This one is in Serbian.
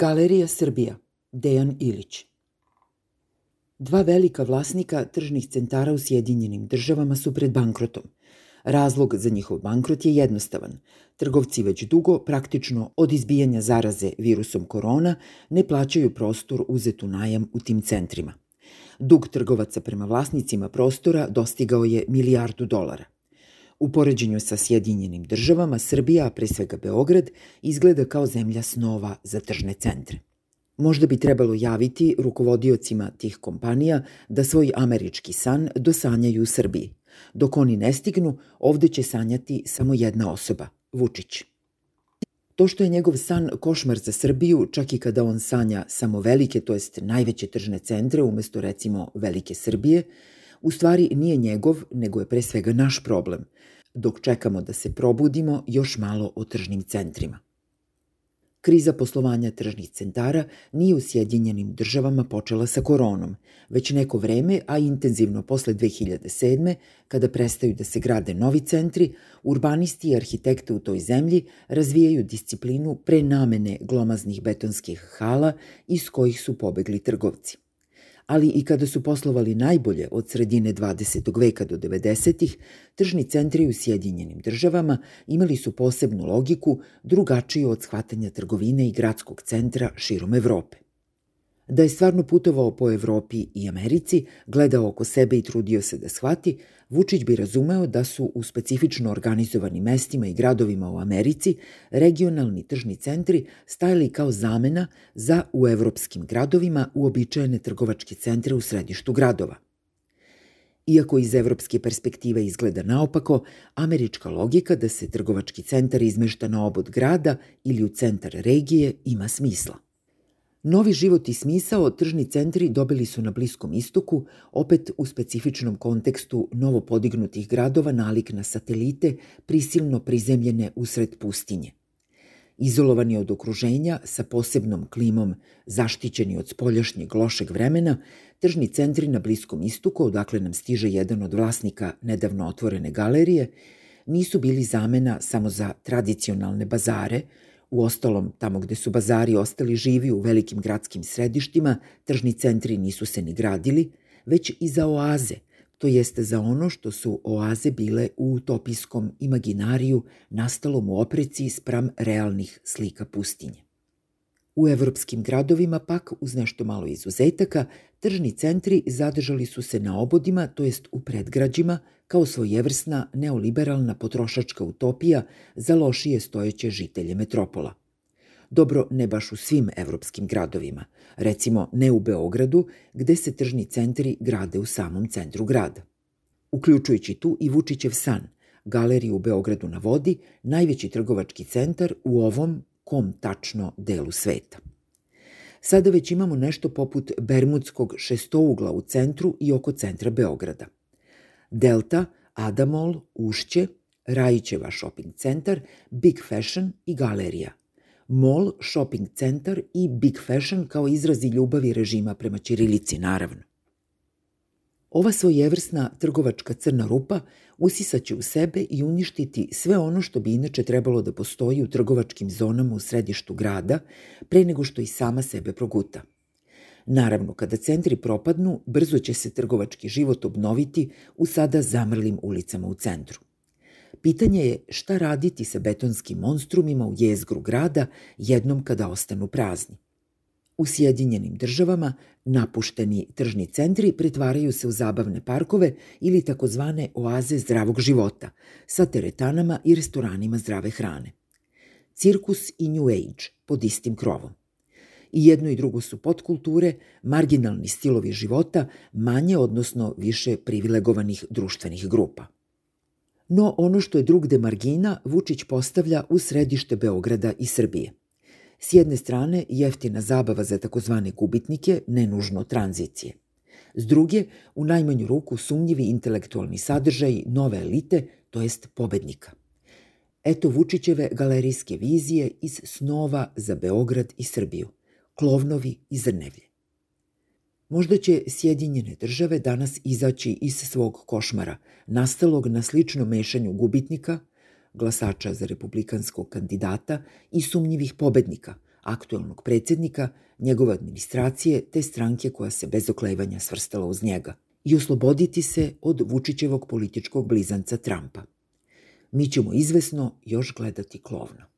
Galerija Srbija, Dejan Ilić. Dva velika vlasnika tržnih centara u Sjedinjenim državama su pred bankrotom. Razlog za njihov bankrot je jednostavan. Trgovci već dugo, praktično od izbijanja zaraze virusom korona, ne plaćaju prostor uzet u najam u tim centrima. Dug trgovaca prema vlasnicima prostora dostigao je milijardu dolara. U poređenju sa Sjedinjenim državama, Srbija, a pre svega Beograd, izgleda kao zemlja snova za tržne centre. Možda bi trebalo javiti rukovodiocima tih kompanija da svoj američki san dosanjaju u Srbiji. Dok oni ne stignu, ovde će sanjati samo jedna osoba, Vučić. To što je njegov san košmar za Srbiju, čak i kada on sanja samo velike, to jest najveće tržne centre umesto recimo velike Srbije, u stvari nije njegov, nego je pre svega naš problem, dok čekamo da se probudimo još malo o tržnim centrima. Kriza poslovanja tržnih centara nije u Sjedinjenim državama počela sa koronom, već neko vreme, a intenzivno posle 2007. kada prestaju da se grade novi centri, urbanisti i arhitekte u toj zemlji razvijaju disciplinu prenamene glomaznih betonskih hala iz kojih su pobegli trgovci ali i kada su poslovali najbolje od sredine 20. veka do 90. tržni centri u Sjedinjenim državama imali su posebnu logiku drugačiju od shvatanja trgovine i gradskog centra širom Evrope. Da je stvarno putovao po Evropi i Americi, gledao oko sebe i trudio se da shvati, Vučić bi razumeo da su u specifično organizovanim mestima i gradovima u Americi regionalni tržni centri stajali kao zamena za u evropskim gradovima uobičajene trgovačke centre u središtu gradova. Iako iz evropske perspektive izgleda naopako, američka logika da se trgovački centar izmešta na obod grada ili u centar regije ima smisla. Novi život i smisao tržni centri dobili su na Bliskom istoku, opet u specifičnom kontekstu novo podignutih gradova nalik na satelite, prisilno prizemljene usred pustinje. Izolovani od okruženja, sa posebnom klimom, zaštićeni od spoljašnjeg lošeg vremena, tržni centri na Bliskom istoku, odakle nam stiže jedan od vlasnika nedavno otvorene galerije, nisu bili zamena samo za tradicionalne bazare, U ostalom, tamo gde su bazari ostali živi u velikim gradskim središtima, tržni centri nisu se ni gradili, već i za oaze, to jeste za ono što su oaze bile u utopijskom imaginariju nastalom u opreci spram realnih slika pustinje. U evropskim gradovima pak, uz nešto malo izuzetaka, tržni centri zadržali su se na obodima, to jest u predgrađima, kao svojevrsna neoliberalna potrošačka utopija za lošije stojeće žitelje metropola. Dobro, ne baš u svim evropskim gradovima, recimo ne u Beogradu, gde se tržni centri grade u samom centru grada. Uključujući tu i Vučićev san, galeriju u Beogradu na vodi, najveći trgovački centar u ovom kom tačno delu sveta. Sada već imamo nešto poput Bermudskog šestougla u centru i oko centra Beograda. Delta, Adamol, Ušće, Rajićeva shopping centar, Big Fashion i Galerija. Mall, shopping centar i Big Fashion kao izrazi ljubavi režima prema Ćirilici, naravno. Ova svojevrsna trgovačka crna rupa usisaće u sebe i uništiti sve ono što bi inače trebalo da postoji u trgovačkim zonama u središtu grada pre nego što i sama sebe proguta. Naravno, kada centri propadnu, brzo će se trgovački život obnoviti u sada zamrlim ulicama u centru. Pitanje je šta raditi sa betonskim monstrumima u jezgru grada jednom kada ostanu prazni. U Sjedinjenim državama napušteni tržni centri pretvaraju se u zabavne parkove ili takozvane oaze zdravog života sa teretanama i restoranima zdrave hrane. Cirkus i New Age pod istim krovom. I jedno i drugo su podkulture, marginalni stilovi života, manje odnosno više privilegovanih društvenih grupa. No ono što je drugde margina, Vučić postavlja u središte Beograda i Srbije. S jedne strane, jeftina zabava za takozvane gubitnike, nenužno tranzicije. S druge, u najmanju ruku sumnjivi intelektualni sadržaj nove elite, to jest pobednika. Eto Vučićeve galerijske vizije iz snova za Beograd i Srbiju, klovnovi i zrnevlje. Možda će Sjedinjene države danas izaći iz svog košmara, nastalog na sličnom mešanju gubitnika – glasača za republikanskog kandidata i sumnjivih pobednika, aktualnog predsednika, njegove administracije te stranke koja se bez oklevanja svrstala uz njega i osloboditi se od Vučićevog političkog blizanca Trumpa. Mi ćemo izvesno još gledati klovno.